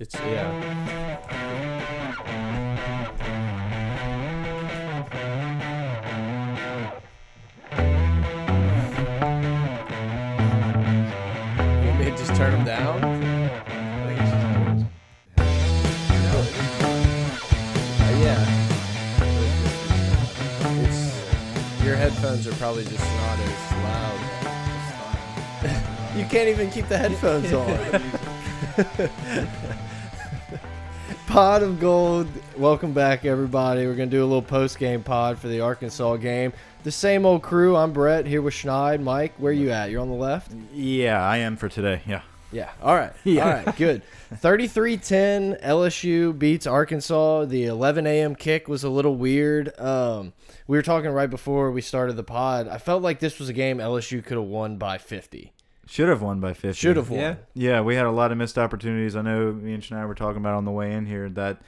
It's yeah. You to just turn them down? Oh, your headphones are probably just not as loud. you can't even keep the headphones on. Pod of Gold. Welcome back, everybody. We're going to do a little post game pod for the Arkansas game. The same old crew. I'm Brett here with Schneid. Mike, where are you at? You're on the left? Yeah, I am for today. Yeah. Yeah. All right. Yeah. All right. Good. 33-10 LSU beats Arkansas. The 11 a.m. kick was a little weird. Um, we were talking right before we started the pod. I felt like this was a game LSU could have won by 50. Should have won by 50. Should have won. Yeah. Yeah, we had a lot of missed opportunities. I know me and Shania were talking about on the way in here that,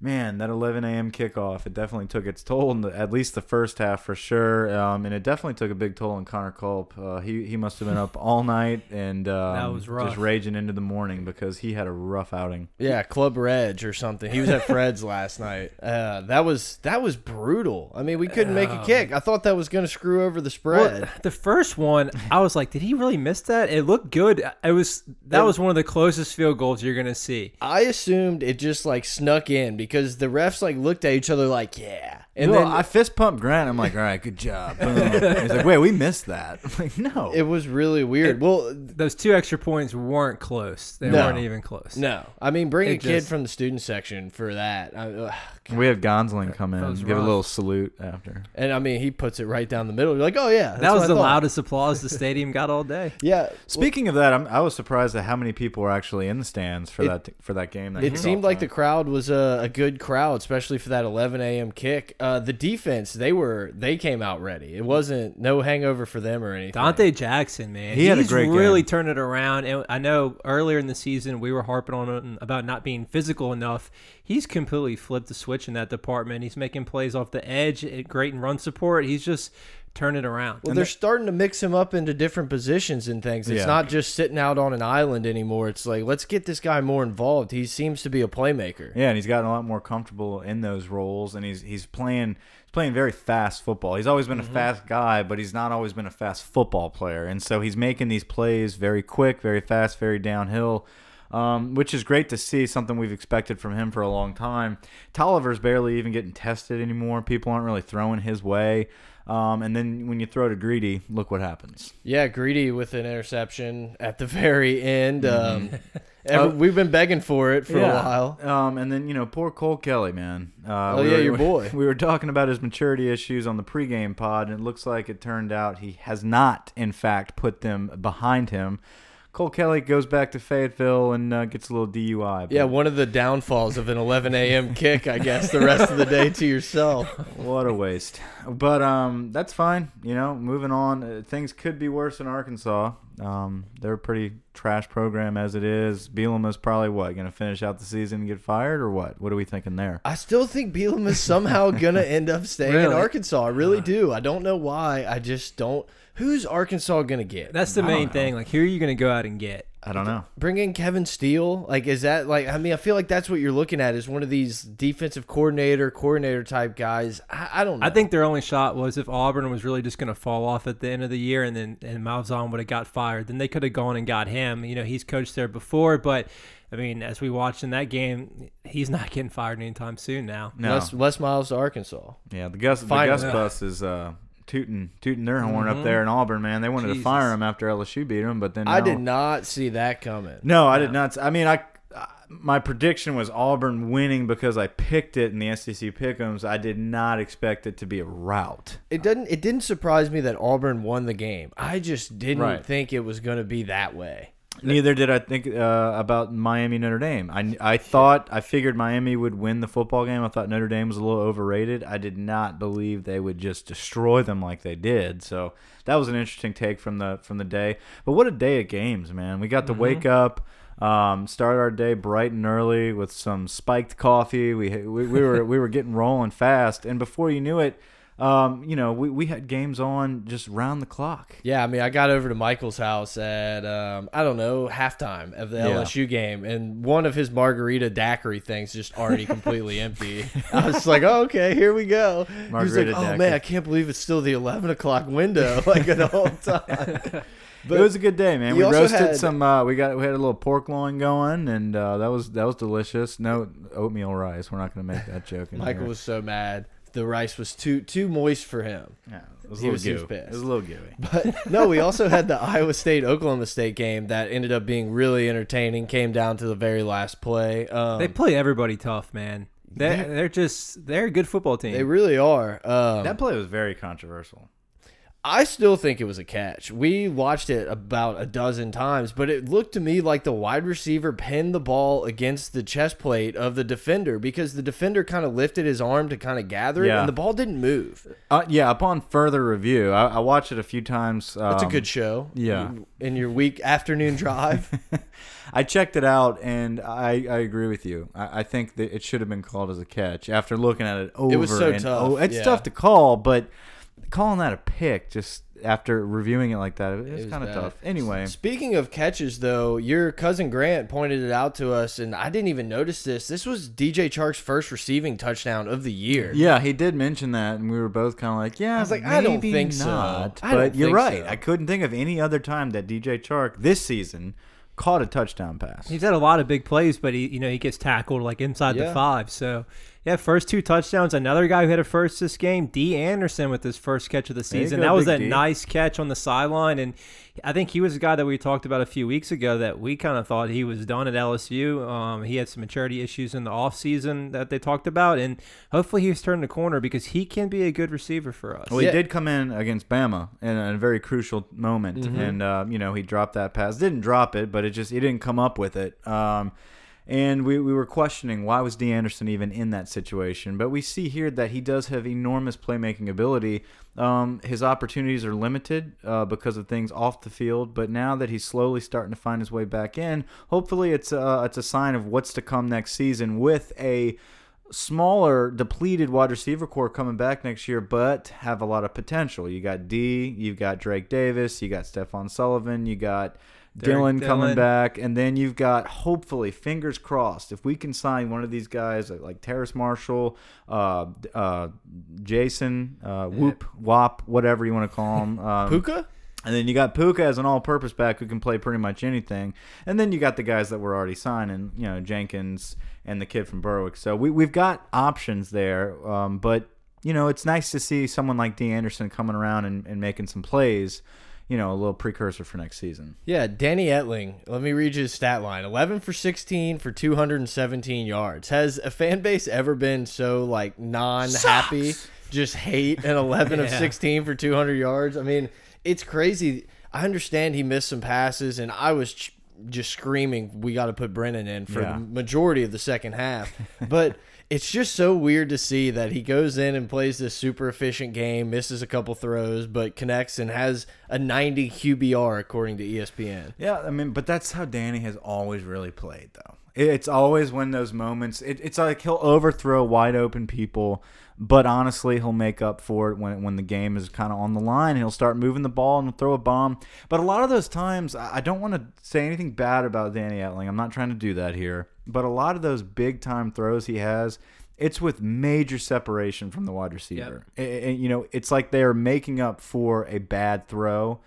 man, that 11 a.m. kickoff, it definitely took its toll in the, at least the first half for sure. Um, and it definitely took a big toll on Connor Culp. Uh, he, he must have been up all night and um, was rough. just raging into the morning because he had a rough outing. Yeah, Club Reg or something. He was at Fred's last night. Uh, that was that was brutal. I mean, we couldn't make a kick. I thought that was going to screw over the spread. Well, the first one, I was like, did he really miss that? It looked good. It was that It- was one of the closest field goals you're gonna see. I assumed it just like snuck in because the refs like looked at each other like, yeah. And well, then I fist pumped Grant. I'm like, all right, good job. Boom. He's like, wait, we missed that. I'm like, no. it was really weird. Well, Those two extra points weren't close. They No. weren't even close. no. I mean, bring a It kid from the student section for that. I, ugh. we had Gonsoulin come in, was give a little salute after. and I mean, he puts it right down the middle. You're like, oh yeah, that was the thought. loudest applause the stadium got all day. Yeah. Speaking of that, I'm, I was surprised at how many people were actually in the stands for It- that for that game. That It seemed like the crowd was a, a good crowd, especially for that 11 a.m. kick. Uh, Uh, the defense, they were they came out ready. It wasn't no hangover for them or anything. Donte Jackson, man, He had a he's great really game. turned it around. And I know earlier in the season we were harping on it about not being physical enough. He's completely flipped the switch in that department. He's making plays off the edge, great in run support. He's just turned it around. Well, they're starting to mix him up into different positions and things. It's Yeah. not just sitting out on an island anymore. It's like let's get this guy more involved. He seems to be a playmaker. Yeah, and he's gotten a lot more comfortable in those roles, and he's he's playing he's playing very fast football. He's always been a fast guy, but he's not always been a fast football player, and so he's making these plays very quick, very fast, very downhill. Um, which is great to see, something we've expected from him for a long time. Toliver's barely even getting tested anymore. People aren't really throwing his way. Um, and then when you throw to Greedy, look what happens. Yeah, greedy with an interception at the very end. Mm-hmm. Um, every- we've been begging for it for a while. Um, and then you know, poor Cole Kelley, man. Uh, Oh, we yeah, were- your boy. We were talking about his maturity issues on the pregame pod, and it looks like it turned out he has not, in fact, put them behind him. Cole Kelley goes back to Fayetteville and uh, gets a little DUI. but Yeah, one of the downfalls of an 11 a.m. kick, I guess. The rest of the day to yourself. what a waste. But um, that's fine. You know, moving on. Uh, things could be worse in Arkansas. Um, they're a pretty trash program as it is. Bielema is probably what going to finish out the season and get fired, or what? What are we thinking there? I still think Bielema is somehow gonna end up staying in Arkansas. I really do. I don't know why. I just don't. Who's Arkansas gonna get? That's the main thing. Like, who are you going to go out and get? I don't know. Bring in Kevin Steele. Like, is that like? I mean, I feel like that's what you're looking at. Is one of these defensive coordinator, coordinator type guys. I, I don't know. I think their only shot was if Auburn was really just going to fall off at the end of the year, and then and Malzahn would have got fired. Then they could have gone and got him. You know, he's coached there before, but I mean, as we watched in that game, he's not getting fired anytime soon. Now, No. less Les Miles to Arkansas. Yeah, the Gus the Gus bus is uh, tooting tooting their horn up Mhm. there in Auburn, man. They wanted to fire him after LSU beat him, but then I did not see that coming. No, I did not. I mean, I my prediction was Auburn winning because I picked it in the SEC pick'ems. I did not expect it to be a rout. It didn't. It didn't surprise me that Auburn won the game. I just didn't Right. think it was gonna be that way. Neither did I think uh, about Miami Notre Dame. I, I thought I figured Miami would win the football game. I thought Notre Dame was a little overrated. I did not believe they would just destroy them like they did. So that was an interesting take from the from the day. But what a day of games, man! We got to wake up. Um, start our day bright and early with some spiked coffee. We we, we were we were getting rolling fast, and before you knew it, um, you know, we, we had games on just round the clock. Yeah, I mean, I got over to Michael's house at um, I don't know halftime of the Yeah. LSU game, and one of his margarita daiquiri things just already completely empty. I was like, oh, okay, here we go. was like, oh daiquiri. man, I can't believe it's still the eleven o'clock window, like the whole time. But it was a good day, man. We roasted had- some. Uh, we got we had a little pork loin going, and uh, that was that was delicious. No oatmeal rice. We're not going to make that joke. Michael here. was so mad. The rice was too too moist for him. Yeah, it was a he little was- he was gooey. pissed. It was a little gooey. But no, we also had the Iowa State Oklahoma State game that ended up being really entertaining. Came down to the very last play. Um, They play everybody tough, man. They're, They're- they're just they're a good football team. they really are. Um, That play was very controversial. I still think it was a catch. We watched it about a dozen times, but it looked to me like the wide receiver pinned the ball against the chest plate of the defender because the defender kind of lifted his arm to kind of gather it, Yeah. and the ball didn't move. Uh, yeah, upon further review, I, I watched it a few times. That's a um, good show. yeah. In your week afternoon drive. I checked it out, and I, I agree with you. I, I think that it should have been called as a catch after looking at it over. It was so tough, o- It's yeah. tough to call, but calling that a pick just after reviewing it like that, it, It it's was kind of tough. Anyway, Speaking of catches, though, your cousin Grant pointed it out to us, and I didn't even notice this. This was DJ Chark's first receiving touchdown of the year. yeah, he did mention that, and we were both kind of like, yeah, I was like, I don't maybe think so. I don't but you're right. so. I couldn't think of any other time that DJ Chark this season caught a touchdown pass. He's had a lot of big plays, but he you know he gets tackled like inside Yeah. the five. So yeah, first two touchdowns. Another guy who had a first this game, Dee Anderson, with his first catch of the season. go, That was Big a D. nice catch on the sideline, and I think he was a guy that we talked about a few weeks ago that we kind of thought he was done at LSU. Um, he had some maturity issues in the offseason that they talked about, and hopefully he's turned the corner because he can be a good receiver for us. Well, he Yeah. did come in against Bama in a very crucial moment, Mm-hmm. and uh, you know he dropped that pass. Didn't drop it, but it just he didn't come up with it. Um, and we, we were questioning why was Dee Anderson even in that situation. But we see here that he does have enormous playmaking ability. Um, his opportunities are limited uh, because of things off the field. But now that he's slowly starting to find his way back in, hopefully it's a, it's a sign of what's to come next season with a smaller, depleted wide receiver core coming back next year, but have a lot of potential. You got D, you've got Drake Davis, you got Stephon Sullivan, you got Derrick Dillon coming back, and then you've got hopefully, fingers crossed, if we can sign one of these guys like, like Terrace Marshall, uh, uh, Jason, uh, Whoop, Wop, whatever you want to call him. Um, Puka? and then you got Puka as an all-purpose back who can play pretty much anything. And then you got the guys that were already signing, you know, Jenkins and the kid from Berwick. So we we've got options there. Um, but you know, it's nice to see someone like Dee Anderson coming around and, and making some plays. You know, a little precursor for next season. Yeah, Danny Etling. Let me read you his stat line: eleven for sixteen for two hundred and seventeen yards. Has a fan base ever been so like non-happy? Just hate an eleven of sixteen for two hundred yards. I mean, it's crazy. I understand he missed some passes, and I was ch just screaming, "We got to put Brennan in for Yeah. the majority of the second half." but it's just so weird to see that he goes in and plays this super efficient game, misses a couple throws, but connects and has a 90 QBR according to ESPN. Yeah, I mean, but that's how Danny has always really played, though. It's always when those moments. It, it's like he'll overthrow wide open people, but honestly, he'll make up for it when when the game is kind of on the line. He'll start moving the ball and throw a bomb. But a lot of those times, I don't want to say anything bad about Danny Etling. I'm not trying to do that here. But a lot of those big time throws he has. It's with major separation from the wide receiver. and a- you know, it's like they're making up for a bad throw,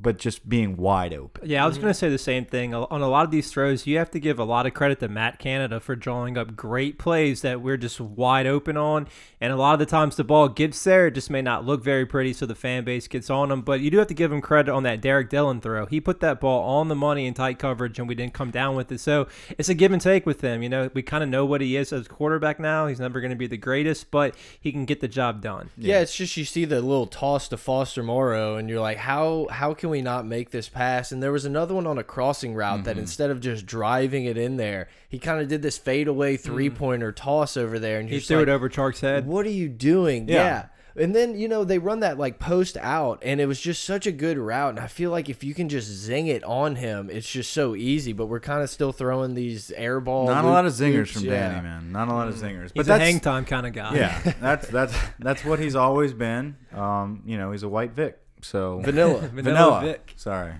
but just being wide open. Yeah, I was mm-hmm. going to say the same thing. On a lot of these throws, you have to give a lot of credit to Matt Canada for drawing up great plays that we're just wide open on. And a lot of the times the ball gets there, it just may not look very pretty, so the fan base gets on them. But you do have to give him credit on that Derrick Dillon throw. He put that ball on the money in tight coverage, and we didn't come down with it. So it's a give and take with him. You know, we kind of know what he is as a quarterback now. He's never going to be the greatest, but he can get the job done. Yeah. it's just you see the little toss to Foster Moreau, and you're like, how how can we not make this pass? And there was another one on a crossing route that mm-hmm. instead of just driving it in there, he kind of did this fadeaway mm. three pointer toss over there, and He you're just threw like, it over Chark's head. What are you doing? Yeah. Yeah. And then, you know, they run that like post out, and it was just such a good route. And I feel like if you can just zing it on him, it's just so easy. But we're kind of still throwing these air ball. Not a lot of zingers loops, from yeah. Danny, man. Not a lot of mm. zingers. He's but a hang time kind of guy. yeah, that's that's that's what he's always been. Um, you know, he's a white Vic. So Vanilla. Vanilla vanilla. Vic. Sorry.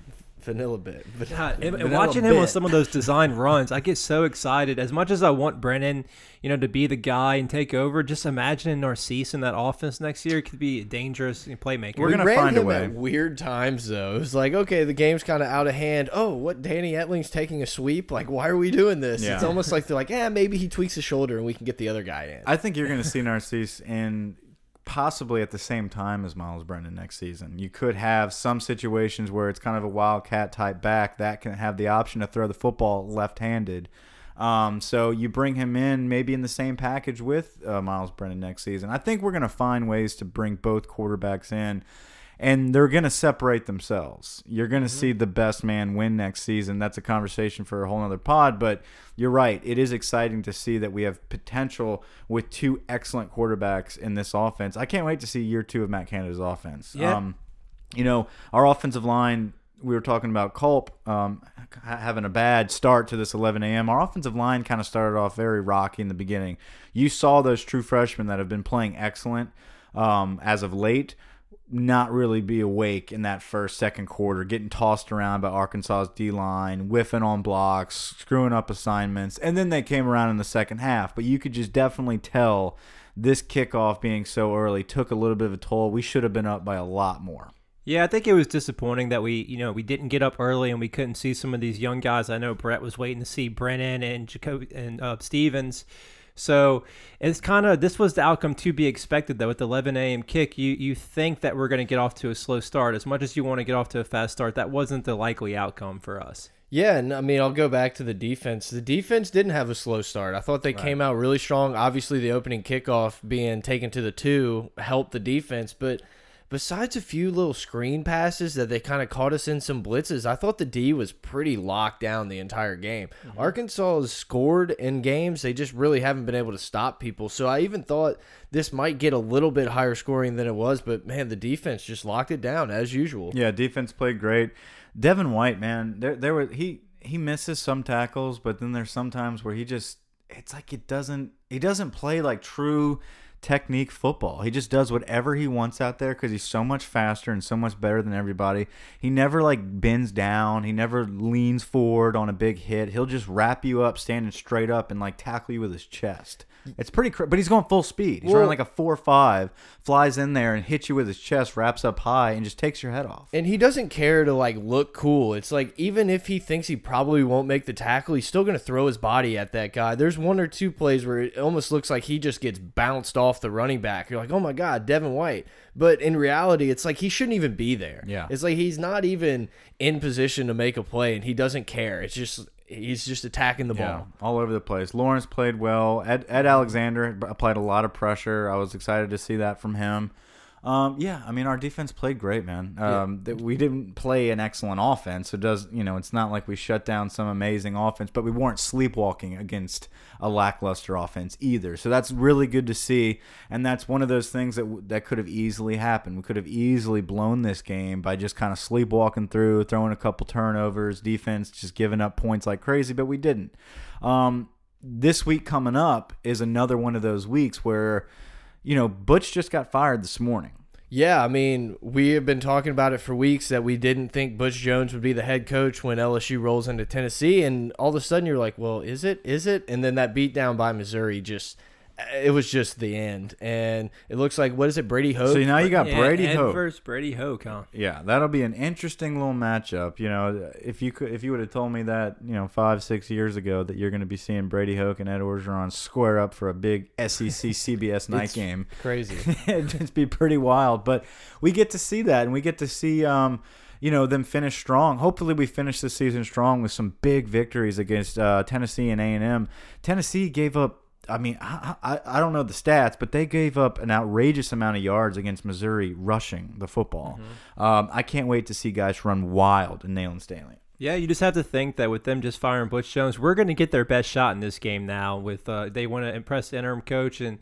Vanilla bit. But God, and, and vanilla watching him on some of those design runs, I get so excited. As much as I want Brennan, you know, to be the guy and take over, just imagining Narcisse in that offense next year could be a dangerous playmaker. We're we gonna ran find a him way. at weird times though. It was like, okay, the game's kind of out of hand. Oh, what? Danny Etling's taking a sweep. Like, why are we doing this? It's almost like they're like, yeah, maybe he tweaks his shoulder and we can get the other guy in. I think you're going to see Narcisse in possibly at the same time as Myles Brennan next season. You could have some situations where it's kind of a wildcat type back that can have the option to throw the football left-handed. Um, so you bring him in maybe in the same package with uh, Myles Brennan next season. I think we're going to find ways to bring both quarterbacks in. And they're going to separate themselves. You're going to see the best man win next season. That's a conversation for a whole other pod. But you're right. It is exciting to see that we have potential with two excellent quarterbacks in this offense. I can't wait to see year two of Matt Canada's offense. Yeah. Um, you know, our offensive line, we were talking about Culp um, having a bad start to this 11 a.m. Our offensive line kind of started off very rocky in the beginning. You saw those true freshmen that have been playing excellent um, as of late not really be awake in that first second quarter, getting tossed around by Arkansas's D line, whiffing on blocks, screwing up assignments, and then they came around in the second half. But you could just definitely tell this kickoff being so early took a little bit of a toll. We should have been up by a lot more. Yeah, I think it was disappointing that we, you know, we didn't get up early and we couldn't see some of these young guys. I know Brett was waiting to see Brennan and Jacob and uh, Stevens. So it's kind of this was the outcome to be expected though. With the 11 a.m. kick, you you think that we're going to get off to a slow start. As much as you want to get off to a fast start, that wasn't the likely outcome for us. Yeah, and I mean, I'll go back to the defense. The defense didn't have a slow start. I thought they came out really strong. Obviously, the opening kickoff being taken to the two helped the defense, but besides a few little screen passes that they kind of caught us in some blitzes, I thought the D was pretty locked down the entire game. Mm-hmm. Arkansas has scored in games, they just really haven't been able to stop people. So I even thought this might get a little bit higher scoring than it was, but man, the defense just locked it down as usual. Yeah, defense played great. Devin White, man, there there were he he misses some tackles, but then there's sometimes where he just it's like it doesn't he doesn't play like true technique football. He just does whatever he wants out there because he's so much faster and so much better than everybody. He never like bends down. He never leans forward on a big hit. He'll just wrap you up standing straight up and like tackle you with his chest. It's pretty, but he's going full speed. He's Well- running like a four five, flies in there and hits you with his chest, wraps up high, and just takes your head off. And he doesn't care to like look cool. It's like even if he thinks he probably won't make the tackle, he's still gonna throw his body at that guy. There's one or two plays where it almost looks like he just gets bounced off the running back. You're like, oh my god, Devin White. But in reality, it's like he shouldn't even be there. Yeah. It's like he's not even in position to make a play, and he doesn't care. It's just he's just attacking the Yeah, ball. all over the place. Lawrence played well. Ed, Ed Alexander applied a lot of pressure. I was excited to see that from him. Um, yeah, I mean our defense played great, man. Um, that we didn't play an excellent offense. It does you know it's not like we shut down some amazing offense, but we weren't sleepwalking against a lackluster offense either. So that's really good to see, and that's one of those things that w- that could have easily happened. We could have easily blown this game by just kind of sleepwalking through, throwing a couple turnovers, defense just giving up points like crazy, but we didn't. Um, this week coming up is another one of those weeks where, you know, Butch just got fired this morning. Yeah, I mean, we have been talking about it for weeks that we didn't think Butch Jones would be the head coach when LSU rolls into Tennessee, and all of a sudden you're like, well, is it? Is it? And then that beatdown by Missouri just. It was just the end, and it looks like what is it, Brady Hoke? So now you got Yeah, Brady Ed Hope. versus Brady Hoke, huh? Yeah, that'll be an interesting little matchup. You know, if you could, if you would have told me that, you know, five six years ago that you're going to be seeing Brady Hoke and Ed Orgeron square up for a big SEC CBS night It's game, crazy. it'd just be pretty wild. But we get to see that, and we get to see, um, you know, them finish strong. Hopefully, we finish the season strong with some big victories against uh, Tennessee and A and M. Tennessee gave up. I mean, I, I I don't know the stats, but they gave up an outrageous amount of yards against Missouri rushing the football. Um, I can't wait to see guys run wild in Neyland Stadium. Yeah, you just have to think that with them just firing Butch Jones, we're going to get their best shot in this game now. With uh, they want to impress the interim coach and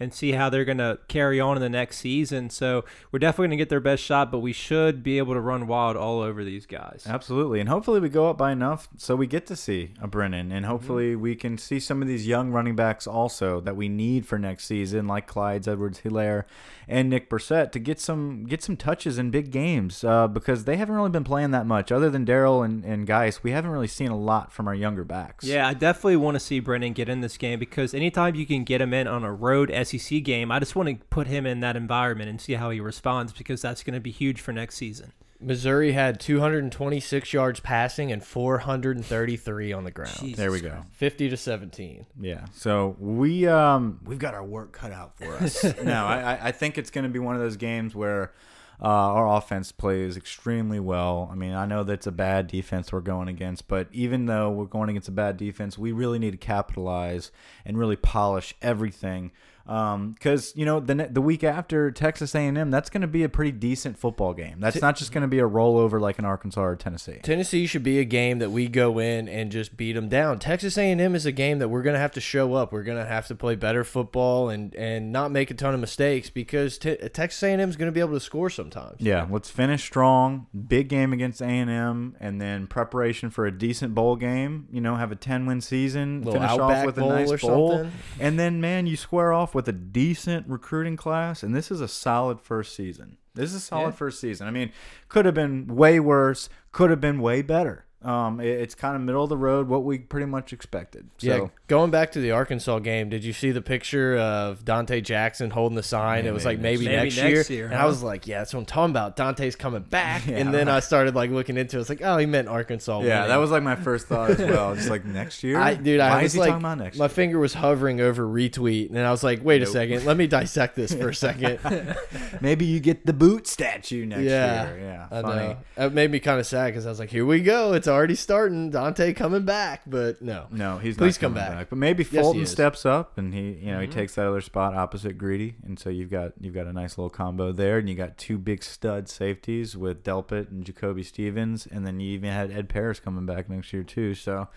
and see how they're going to carry on in the next season. So we're definitely going to get their best shot, but we should be able to run wild all over these guys. Absolutely, and hopefully we go up by enough so we get to see a Brennan, and hopefully Mm-hmm. we can see some of these young running backs also that we need for next season, like Clyde's Edwards Helaire and Nick Brossette, to get some get some touches in big games uh, because they haven't really been playing that much. Other than Darrel and and Guice, we haven't really seen a lot from our younger backs. Yeah, I definitely want to see Brennan get in this game because anytime you can get him in on a road SEC game, I just want to put him in that environment and see how he responds because that's going to be huge for next season. Missouri had 226 yards passing and 433 on the ground. Jesus there we go. 50 to 17. Yeah, so we um we've got our work cut out for us. no, I I- I think it's going to be one of those games where uh, our offense plays extremely well. I mean, I know that's a bad defense we're going against, but even though we're going against a bad defense, we really need to capitalize and really polish everything. Um, because you know the the week after Texas A&M, that's going to be a pretty decent football game. That's not just going to be a rollover like in Arkansas or Tennessee. Tennessee should be a game that we go in and just beat them down. Texas A&M is a game that we're going to have to show up. We're going to have to play better football and and not make a ton of mistakes because te Texas A&M is going to be able to score sometimes. Yeah, let's finish strong. Big game against A and M, and then preparation for a decent bowl game. You know, have a ten win season. Finish off with a nice bowl, something. and then man, you square off with a decent recruiting class. And this is a solid first season. This is a solid Yeah. first season. I mean, could have been way worse. Could have been way better. Um, it- it's kind of middle of the road, what we pretty much expected. So, Yeah, going back to the Arkansas game, did you see the picture of Donte Jackson holding the sign? Yeah, it was like maybe, next- next, Maybe year. next year, And I was like, yeah, that's what I'm talking about. Donte's coming back. Yeah. and then I started like looking into it. It's like, oh, he meant Arkansas. yeah, winning. that was like my first thought as well. Just like next year, I, dude, I was like, talking about next my year? finger was hovering over retweet, and I was like, wait a second, let me dissect this for a second. Maybe you get the boot statue next yeah, year. Yeah, I funny. know. It made me kind of sad because I was like, here we go, it's already starting. Donte coming back, but no, No, he's Please not come coming back. But maybe he Fulton. Mm-hmm. steps up and he, you know, he takes that other spot opposite Greedy, and so you've got you've got a nice little combo there, and you got two big stud safeties with Delpit and Jacoby Stevens, and then you even had Ed Paris coming back next year too. So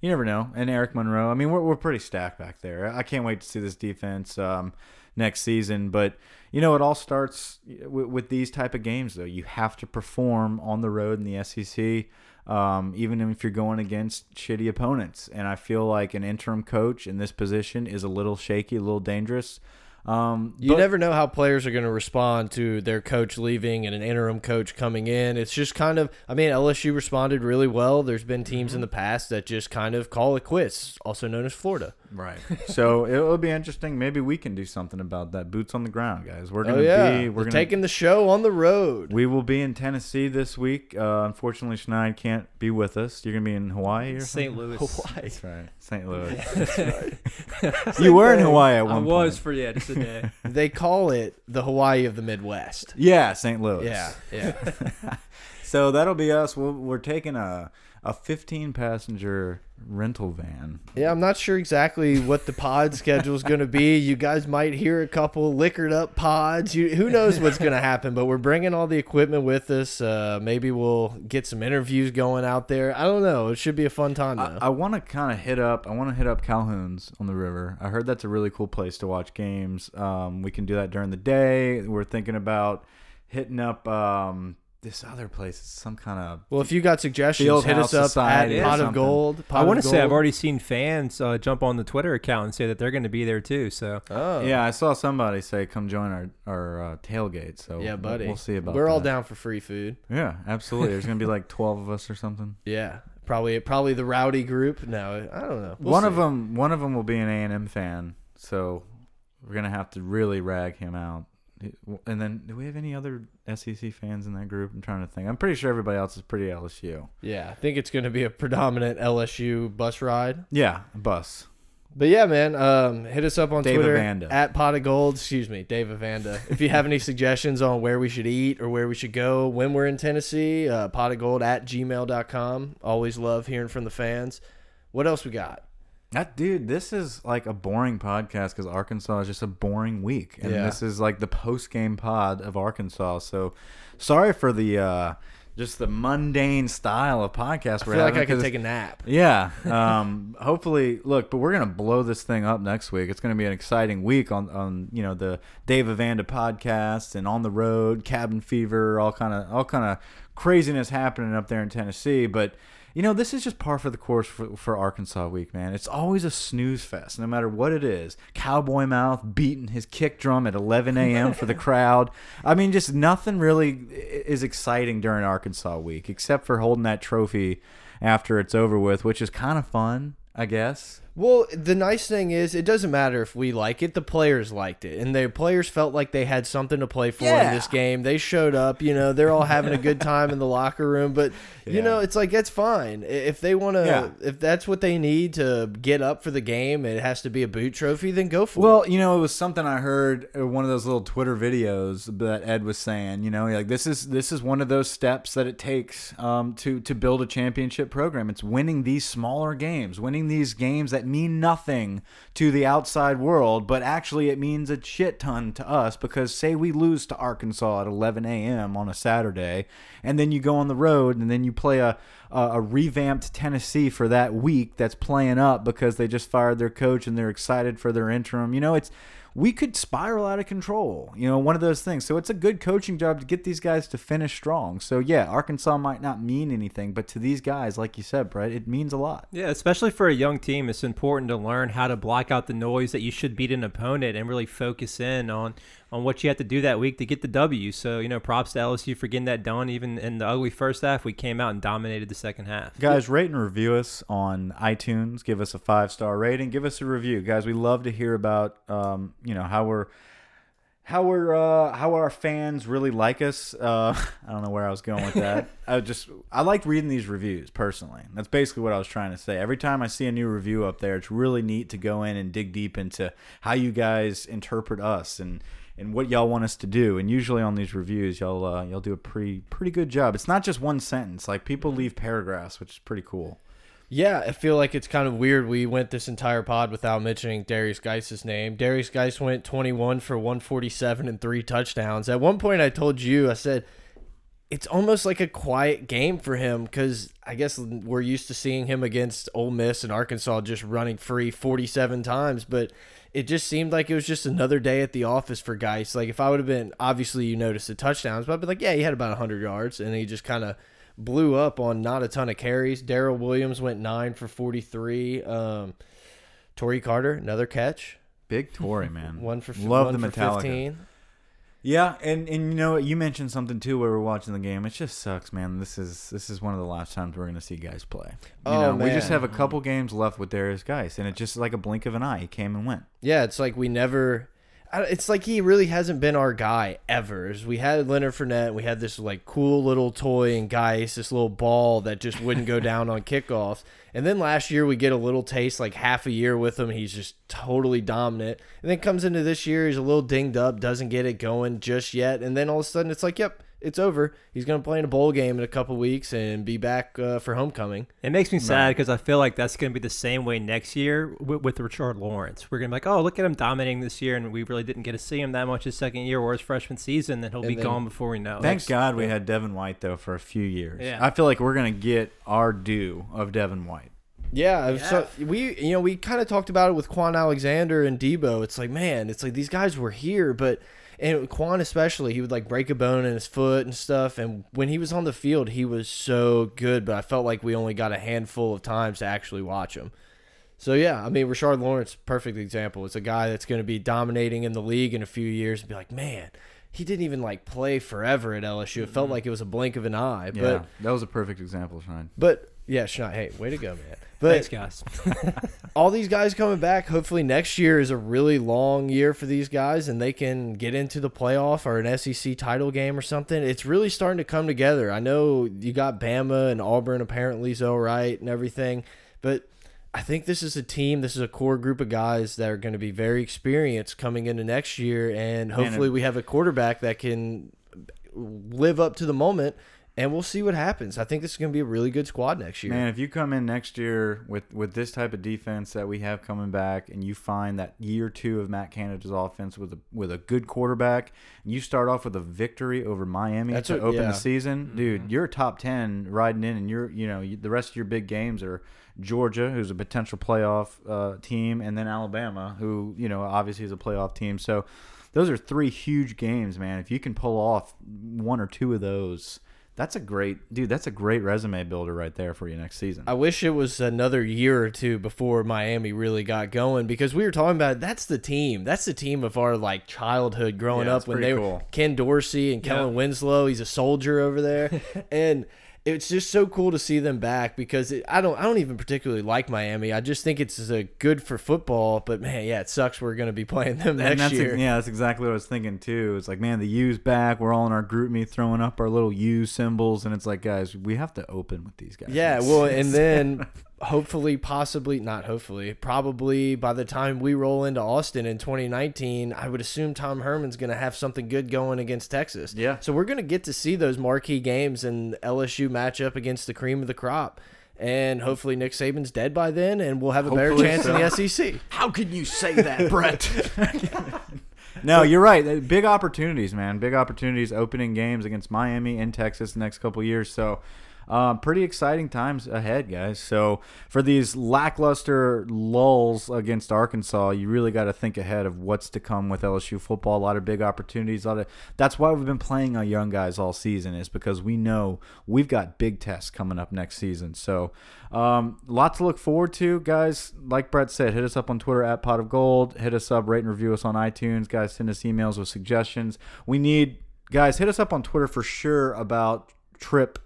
you never know. And Eric Monroe. I mean, we're we're pretty stacked back there. I can't wait to see this defense. Um, next season but you know it all starts with, with these type of games though you have to perform on the road in the sec um, even if you're going against shitty opponents. And I feel like an interim coach in this position is a little shaky, a little dangerous. Um, You but- never know how players are going to respond to their coach leaving and an interim coach coming in. It's just kind of, I mean, LSU responded really well. There's been teams Mm-hmm. in the past that just kind of call it quits, also known as Florida. Right. so it'll be interesting. Maybe we can do something about that. Boots on the ground, guys. We're gonna Oh yeah, be. we're We're gonna, taking the show on the road. We will be in Tennessee this week. Uh, unfortunately, Schneid can't be with us. You're gonna be in Hawaii or St. something? Louis. Hawaii. That's right, St. Louis. you were in Hawaii at one I one was point. for yeah, just a day. They call it the Hawaii of the Midwest. Yeah, St. Louis. Yeah, yeah. So that'll be us. We'll, we're taking a a 15 passenger rental van. Yeah, I'm not sure exactly what the pod schedule is going to be. You guys might hear a couple liquored up pods. You, who knows what's going to happen? But we're bringing all the equipment with us. Uh, maybe we'll get some interviews going out there. I don't know. It should be a fun time though. I, I want to kind of hit up. I want to hit up Calhoun's on the river. I heard that's a really cool place to watch games. Um, we can do that during the day. We're thinking about hitting up um, this other place. It's some kind of well, if you got suggestions, hit us up Society at or Pot of. Gold. Pot I want to say I've already seen fans uh, jump on the Twitter account and say that they're going to be there too. So Oh, yeah. I saw somebody say come join our our uh, tailgate. So yeah, we'll- buddy. We'll see about. That. We're all down for free food. Yeah, absolutely. There's gonna be like 12 of us or something. Yeah, probably probably the rowdy group. No, I don't know. We'll one of them one of them will be an A&M fan so we're gonna have to really rag him out and then do we have any other SEC fans in that group I'm trying to think I'm pretty sure everybody else is pretty LSU Yeah, I think it's going to be a predominant LSU bus ride. yeah bus But yeah, man, um, hit us up on Dave Twitter Avanda. at Pot of Gold. Excuse me, Dave Avanda. if you have any suggestions on where we should eat or where we should go when we're in Tennessee, uh, pot of gold at gmail.com. Always love hearing from the fans. What else we got? That dude this is like a boring podcast because Arkansas is just a boring week and Yeah. this is like the post game pod of Arkansas so sorry for the uh just the mundane style of podcast I feel like. I could take a nap. yeah. Um, hopefully, look, but we're gonna blow this thing up next week. It's gonna be an exciting week on on you know the Dave Avanda podcast and on the road, cabin fever, all kind of all kind of craziness happening up there in Tennessee. But you know, this is just par for the course for, for Arkansas week, man. It's always a snooze fest, no matter what it is. Cowboy mouth beating his kick drum at 11 a.m. for the crowd. I mean, just nothing really is exciting during Arkansas week, except for holding that trophy after it's over with, which is kind of fun, I guess. Well, the nice thing is, it doesn't matter if we like it. The players liked it, and the players felt like they had something to play for Yeah. in this game. They showed up. You know, they're all having a good time in the locker room. But you know, it's like it's fine if they want to. Yeah. If that's what they need to get up for the game, it has to be a boot trophy. Then go for it. Well, you know, it was something I heard uh, one of those little Twitter videos that Ed was saying. You know, like this is this is one of those steps that it takes um, to to build a championship program. It's winning these smaller games, winning these games that mean nothing to the outside world, but actually it means a shit ton to us. Because say we lose to Arkansas at 11 a.m. on a Saturday, and then you go on the road, and then you play a a, a revamped Tennessee for that week that's playing up because they just fired their coach and they're excited for their interim. You know, it's we could spiral out of control. You know, one of those things. So it's a good coaching job to get these guys to finish strong. So yeah, Arkansas might not mean anything, but to these guys, like you said, Brett, it means a lot. Yeah, especially for a young team, it's important to learn how to block out the noise that you should beat an opponent and really focus in on on what you have to do that week to get the W. So, you know, props to LSU for getting that done. Even in the ugly first half, we came out and dominated the second half. Guys, rate and review us on iTunes. Give us a five star rating. Give us a review, guys. We love to hear about um, you know how we're how we're uh, how our fans really like us. Uh, I don't know where I was going with that. I just I like reading these reviews personally. That's basically what I was trying to say. Every time I see a new review up there, it's really neat to go in and dig deep into how you guys interpret us and and what y'all want us to do. And usually on these reviews, y'all uh, y'all do a pretty pretty good job. It's not just one sentence. Like people leave paragraphs, which is pretty cool. Yeah, I feel like it's kind of weird. We went this entire pod without mentioning Darius Guice's name. Darius Guice went 21 for 147 and three touchdowns. At one point, I told you, I said, it's almost like a quiet game for him because I guess we're used to seeing him against Ole Miss and Arkansas just running free 47 times, but it just seemed like it was just another day at the office for Guice. Like if I would have been, obviously you noticed the touchdowns, but I'd be like, yeah, he had about 100 yards and he just kind of blew up on not a ton of carries. Darrel Williams went nine for 43. Um, Tory Carter, another catch, Big Tory, man. one for Love one the for Metallica. 15. Yeah, and and you know? You mentioned something too where we're watching the game. It just sucks, man. This is this is one of the last times we're going to see guys play. You Oh, know, we just have a couple games left with Darius Guice, and it's just like a blink of an eye. He came and went. Yeah, it's like we never. It's like he really hasn't been our guy ever. We had Leonard Fournette. We had this like cool little toy and Guice, this little ball that just wouldn't go down on kickoffs. And then last year we get a little taste, like half a year with him. He's just totally dominant. And then comes into this year, he's a little dinged up, doesn't get it going just yet. And then all of a sudden it's like, yep, it's over. He's gonna play in a bowl game in a couple weeks and be back uh, for homecoming. It makes me sad because I feel like that's going to be the same way next year with, with Rashard Lawrence. We're going to be like, oh, look at him dominating this year, and we really didn't get to see him that much his second year or his freshman season, and he'll And be then- gone before we know. it. Thank God we had Devin White though for a few years. Yeah. I feel like we're going to get our due of Devin White. Yeah, so we you know we kind of talked about it with Kwon Alexander and Debo. It's like man, it's like these guys were here, but and Kwon especially, he would like break a bone in his foot and stuff. And when he was on the field, he was so good. But I felt like we only got a handful of times to actually watch him. So yeah, I mean, Rashard Lawrence, perfect example. It's a guy that's going to be dominating in the league in a few years and be like, man, he didn't even like play forever at LSU. It felt mm-hmm. like it was a blink of an eye. Yeah, But that was a perfect example, Sean. but yeah, Schneid, hey, way to go, man. But Thanks, guys. all these guys coming back. Hopefully, next year is a really long year for these guys, and they can get into the playoff or an SEC title game or something. It's really starting to come together. I know you got Bama and Auburn apparently is all right and everything, but I think this is a team. This is a core group of guys that are going to be very experienced coming into next year, and hopefully, we have a quarterback that can live up to the moment and we'll see what happens. I think this is going to be a really good squad next year. Man, if you come in next year with with this type of defense that we have coming back, and you find that year two of Matt Canada's offense with a with a good quarterback, and you start off with a victory over Miami That's to what- open yeah. the season, dude, you're top ten riding in, and you're you know you, the rest of your big games are Georgia, who's a potential playoff uh, team, and then Alabama, who you know obviously is a playoff team. So those are three huge games, man. If you can pull off one or two of those. That's a great dude. That's a great resume builder right there for you next season. I wish it was another year or two before Miami really got going because we were talking about that's the team. That's the team of our like childhood growing Yeah, up when they were. Ken Dorsey and Kellen Winslow. He's a soldier over there, and it's just so cool to see them back because it, I don't I don't even particularly like Miami. I just think it's uh, good for football. But man, yeah, it sucks we're going to be playing them and next that's year. yeah, that's exactly what I was thinking too. It's like, man, the U's back. We're all in our GroupMe throwing up our little U symbols, and it's like, guys, we have to open with these guys. Yeah, well, and then hopefully, possibly, not hopefully, probably by the time we roll into Austin in 2019, I would assume Tom Herman's going to have something good going against Texas. Yeah. So we're going to get to see those marquee games and LSU match up against the cream of the crop. And hopefully Nick Saban's dead by then, and we'll have a better Hopefully chance in the SEC. how can you say that, Brett? no, you're right. Big opportunities, man. Big opportunities. Opening games against Miami and Texas the next couple years. So. Um, pretty exciting times ahead, guys. So for these lackluster lulls against Arkansas, you really got to think ahead of what's to come with LSU football. A lot of big opportunities. A lot of that's why we've been playing our young guys all season is because we know we've got big tests coming up next season. So um, lot to look forward to, guys. Like Brett said, hit us up on Twitter at Pot of Gold. Hit us up, rate and review us on iTunes, guys. Send us emails with suggestions. We need guys. Hit us up on Twitter for sure about trip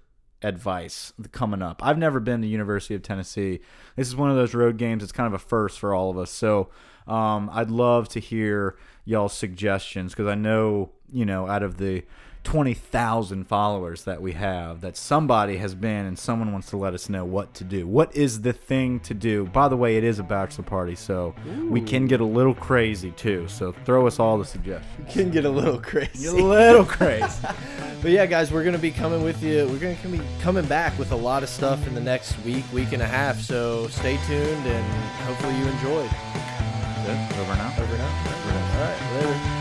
advice coming up. I've never been to University of Tennessee. This is one of those road games. It's kind of a first for all of us. So um, I'd love to hear y'all's suggestions because I know you know out of the twenty thousand followers that we have, that somebody has been and someone wants to let us know what to do. What is the thing to do? By the way, it is a bachelor party, so we can get a little crazy too. So throw us all the suggestions. Can get a little crazy. A little crazy. But yeah, guys, we're gonna be coming with you. We're gonna be coming back with a lot of stuff in the next week, week and a half. So stay tuned, and hopefully you enjoyed. Good. Over now. Over now. All right, later.